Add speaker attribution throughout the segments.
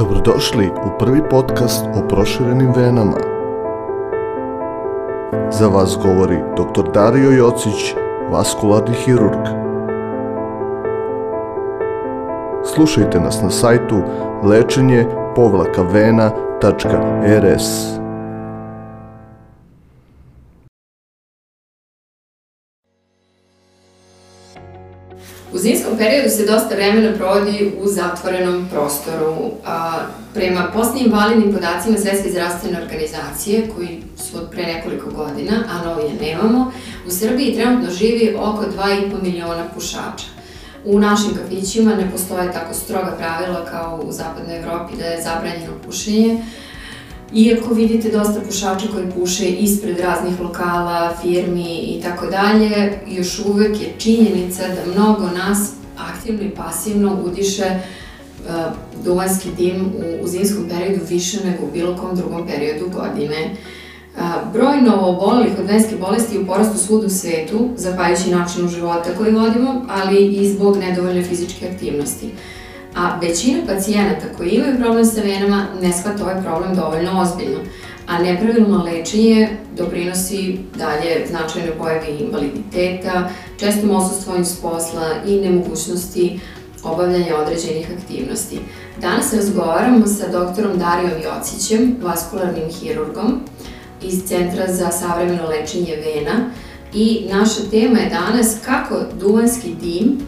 Speaker 1: Dobrodošli u prvi podcast o proširenim venama. Za vas govori dr. Dario Jocić, vaskularni hirurg. Slušajte nas na sajtu lečenje povlaka
Speaker 2: U zimskom periodu se dosta vremena provodi u zatvorenom prostoru. A, prema posljednjim validnim podacima Svetske zdravstvene organizacije, koji su od pre nekoliko godina, a novije nemamo, u Srbiji trenutno živi oko 2,5 miliona pušača. U našim kafićima ne postoje tako stroga pravila kao u zapadnoj Evropi da je zabranjeno pušenje, Iako vidite dosta pušača koji puše ispred raznih lokala, firmi i tako dalje, još uvek je činjenica da mnogo nas aktivno i pasivno udiše uh, duvanski dim u, u zimskom periodu više nego u bilo kom drugom periodu godine. Uh, broj novoobolelih od venske bolesti u porastu svud u svetu, zahvaljujući načinu života koji vodimo, ali i zbog nedovoljne fizičke aktivnosti. A većina pacijenata koji imaju problem sa venama ne shvata ovaj problem dovoljno ozbiljno, a nepravilno lečenje doprinosi dalje značajne pojavi invaliditeta, čestom odsustvom iz posla i nemogućnosti obavljanja određenih aktivnosti. Danas razgovaramo sa doktorom Darijom Jocićem, vaskularnim hirurgom iz Centra za savremeno lečenje vena i naša tema je danas kako duvanski dim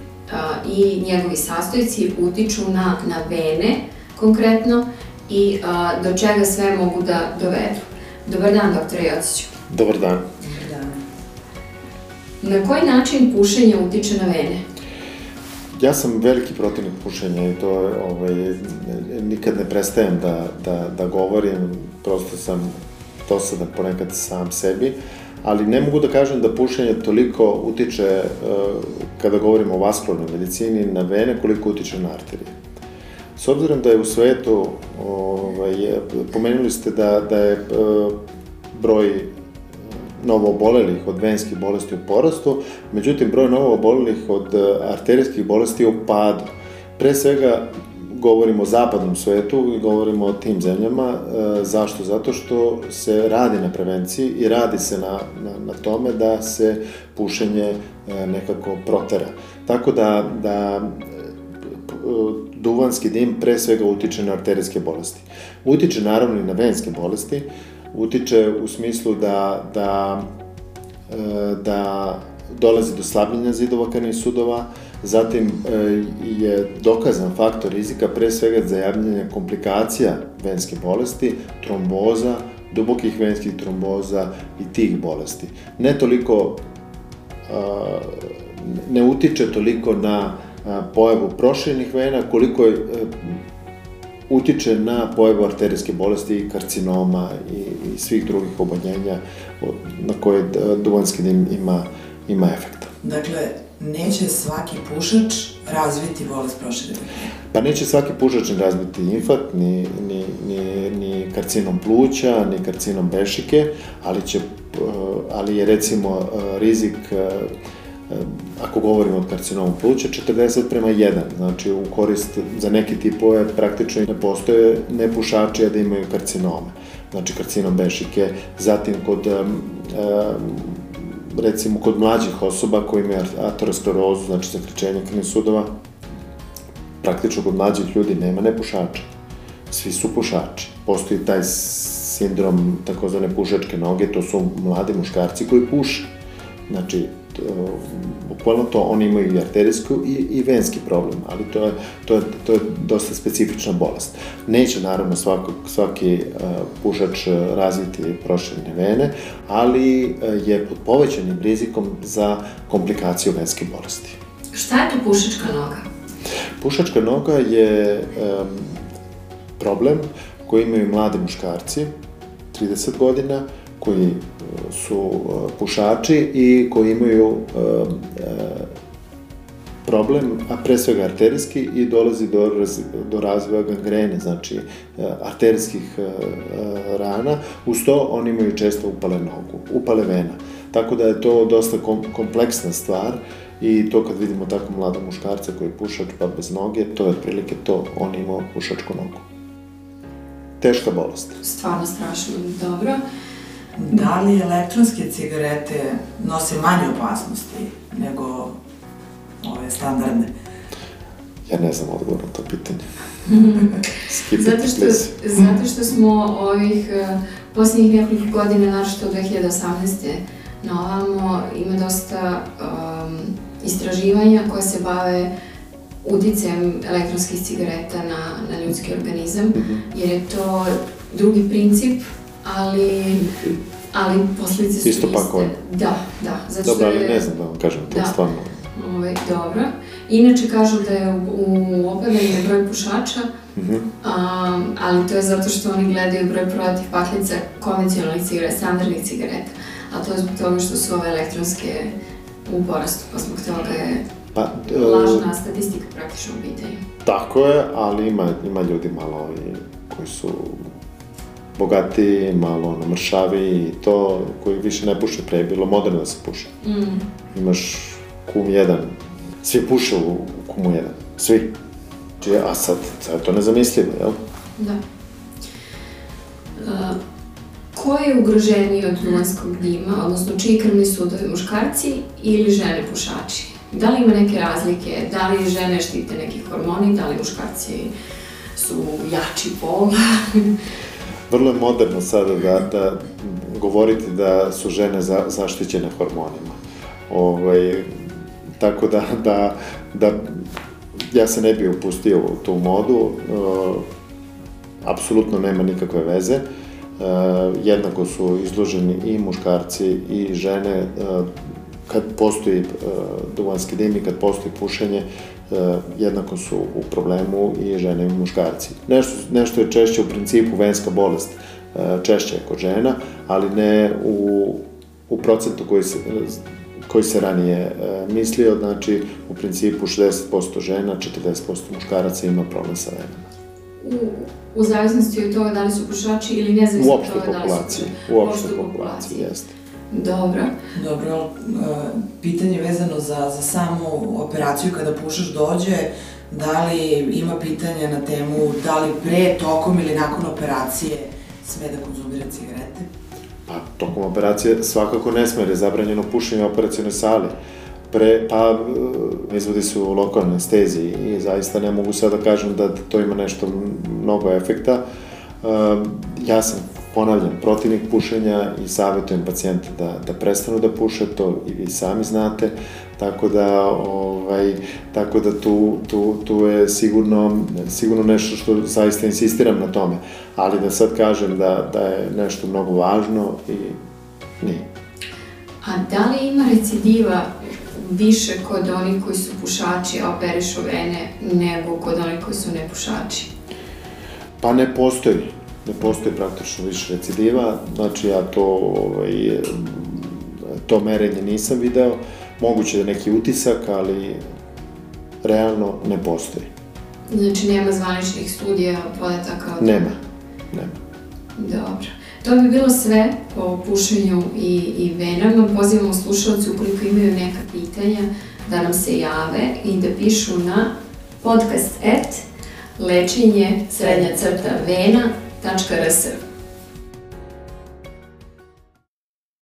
Speaker 2: i njegovi sastojci utiču na, na vene konkretno i a, do čega sve mogu da dovedu. Dobar dan, doktore Jociću.
Speaker 3: Dobar dan.
Speaker 2: Dobar dan. Na koji način pušenje utiče na vene?
Speaker 3: Ja sam veliki protivnik pušenja i to ovaj, nikad ne prestajem da, da, da govorim, prosto sam dosadan ponekad sam sebi, ali ne mogu da kažem da pušenje toliko utiče, uh, kada govorimo o vaskularnoj medicini, na vene, koliko utiče na arterije. S obzirom da je u svetu, ovaj, pomenuli ste da, da je uh, broj novo obolelih od venskih bolesti u porastu, međutim broj novo obolelih od arterijskih bolesti je u padu. Pre svega govorimo o zapadnom svetu i govorimo o tim zemljama. E, zašto? Zato što se radi na prevenciji i radi se na, na, na tome da se pušenje e, nekako protera. Tako da, da duvanski dim pre svega utiče na arterijske bolesti. Utiče naravno i na venske bolesti, utiče u smislu da, da, e, da dolazi do slabljenja zidova krvnih sudova, Zatim e, je dokazan faktor rizika pre svega za javljanje komplikacija venske bolesti, tromboza, dubokih venskih tromboza i tih bolesti. Ne toliko, ne utiče toliko na pojavu proširenih vena, koliko je utiče na pojavu arterijske bolesti i karcinoma i, i svih drugih oboljenja na koje duvanski dim ima, ima efekta.
Speaker 4: Dakle, neće svaki pušač razviti bolest proširene
Speaker 3: Pa neće svaki pušač razviti infarkt, ni, ni, ni, ni karcinom pluća, ni karcinom bešike, ali, će, eh, ali je recimo eh, rizik eh, ako govorimo o karcinomu pluća, 40 prema 1, znači u korist za neki tipove praktično ne postoje nepušači, a da imaju karcinome. Znači karcinom bešike, zatim kod um, recimo kod mlađih osoba koji imaju aterosklerozu, znači zaključenje krvnih sudova, praktično kod mlađih ljudi nema nepušača. Svi su pušači. Postoji taj sindrom takozvane pušačke noge, to su mladi muškarci koji puše. Znači, bukvalno to, oni imaju i arterijsku i, i venski problem, ali to je, to, je, to je dosta specifična bolest. Neće naravno svako, svaki uh, pušač razviti proširene vene, ali uh, je pod povećanim rizikom za komplikaciju venske bolesti.
Speaker 2: Šta je to pušačka noga?
Speaker 3: Pušačka noga je um, problem koji imaju mladi muškarci, 30 godina, koji e, su e, pušači i koji imaju e, problem, a pre svega arterijski i dolazi do, do razvoja gangrene, znači arterijskih rana. Uz to oni imaju često upale nogu, upale vena. Tako da je to dosta kompleksna stvar i to kad vidimo tako mlada muškarca koji je pušač pa bez noge, to je otprilike to, on ima pušačku nogu. teška bolest.
Speaker 2: Stvarno strašno, dobro.
Speaker 4: Da li elektronske cigarete nose manje opasnosti nego ove standardne?
Speaker 3: Ja ne znam odgovor na to pitanje.
Speaker 2: Zato što, zato što smo ovih uh, posljednjih nekoliko godina, našto od 2018. na ovamo, ima dosta um, istraživanja koja se bave uticajem elektronskih cigareta na, na ljudski organizam,
Speaker 3: Mhm.
Speaker 2: jer je to drugi princip, ali, ali posljedice su
Speaker 3: Isto
Speaker 2: iste.
Speaker 3: pakovanje.
Speaker 2: Da, da. Zato
Speaker 3: Dobro, ali ne znam da vam kažem to
Speaker 2: Da.
Speaker 3: stvarno.
Speaker 2: Ovaj, dobro. Inače kažu da je u, opadanju broj pušača,
Speaker 3: Mhm.
Speaker 2: um, ali to je zato što oni gledaju broj prodatih paklica konvencionalnih cigareta, standardnih cigareta. A to je zbog toga što su ove elektronske u porastu, pa zbog toga je
Speaker 3: Pa, e,
Speaker 2: lažna statistika praktično u pitanju.
Speaker 3: Tako je, ali ima, ima ljudi malo i koji su bogati, malo ono, mršavi i to, koji više ne puše, pre je bilo moderno da se puše.
Speaker 2: Mm.
Speaker 3: Imaš kum jedan, svi puše u kumu jedan, svi. Znači, a sad, sad je to nezamislivo, jel?
Speaker 2: Da. Uh, ko je ugroženiji od duvanskog dima, odnosno čiji krvni sudovi, muškarci ili žene pušači? Da li ima neke razlike? Da li žene štite neki hormoni, da li muškarci su jači pol?
Speaker 3: Vrlo je moderno sada da, da govoriti da su žene za, zaštićene hormonima. Ovaj, tako da, da, da ja se ne bi upustio u tu modu, uh, apsolutno nema nikakve veze. Uh, jednako su izloženi i muškarci i žene uh, kad postoji uh, duvanski dim i kad postoji pušenje, uh, jednako su u problemu i žene i muškarci. Nešto, nešto je češće u principu venska bolest, uh, češće je kod žena, ali ne u, u procentu koji se, koji se ranije uh, mislio, znači u principu 60% žena, 40% muškaraca ima problem sa venama.
Speaker 2: U, u zavisnosti od toga da li su pušači ili nezavisno od toga da li su...
Speaker 3: populaciji, u opštoj populaciji, jeste.
Speaker 2: Dobro.
Speaker 4: Dobro, uh, pitanje vezano za, za samu operaciju kada pušaš dođe, da li ima pitanja na temu da li pre, tokom ili nakon operacije sme da konzumira cigarete?
Speaker 3: Pa, tokom operacije svakako ne sme, jer je zabranjeno pušenje u operacijonoj sali. Pre, pa, e, izvodi se u lokalnoj anesteziji i zaista ne mogu sad da kažem da to ima nešto mnogo efekta. E, ja sam, ponavljam, protivnik pušenja i savjetujem pacijente da, da prestanu da puše, to i vi sami znate, tako da, ovaj, tako da tu, tu, tu je sigurno, sigurno nešto što zaista insistiram na tome, ali da sad kažem da, da je nešto mnogo važno i nije.
Speaker 2: A da li ima recidiva više kod onih koji su pušači, a operišu vene, nego kod onih koji su nepušači?
Speaker 3: Pa ne postoji, ne postoji praktično više recidiva, znači ja to, ovaj, to merenje nisam video, moguće da neki utisak, ali realno ne postoji.
Speaker 2: Znači nema zvaničnih studija, podataka o tome?
Speaker 3: Nema, nema.
Speaker 2: Dobro. To bi bilo sve po pušenju i, i venama. Pozivamo slušalce ukoliko imaju neka pitanja da nam se jave i da pišu na podcast lečenje srednja crta vena.rs.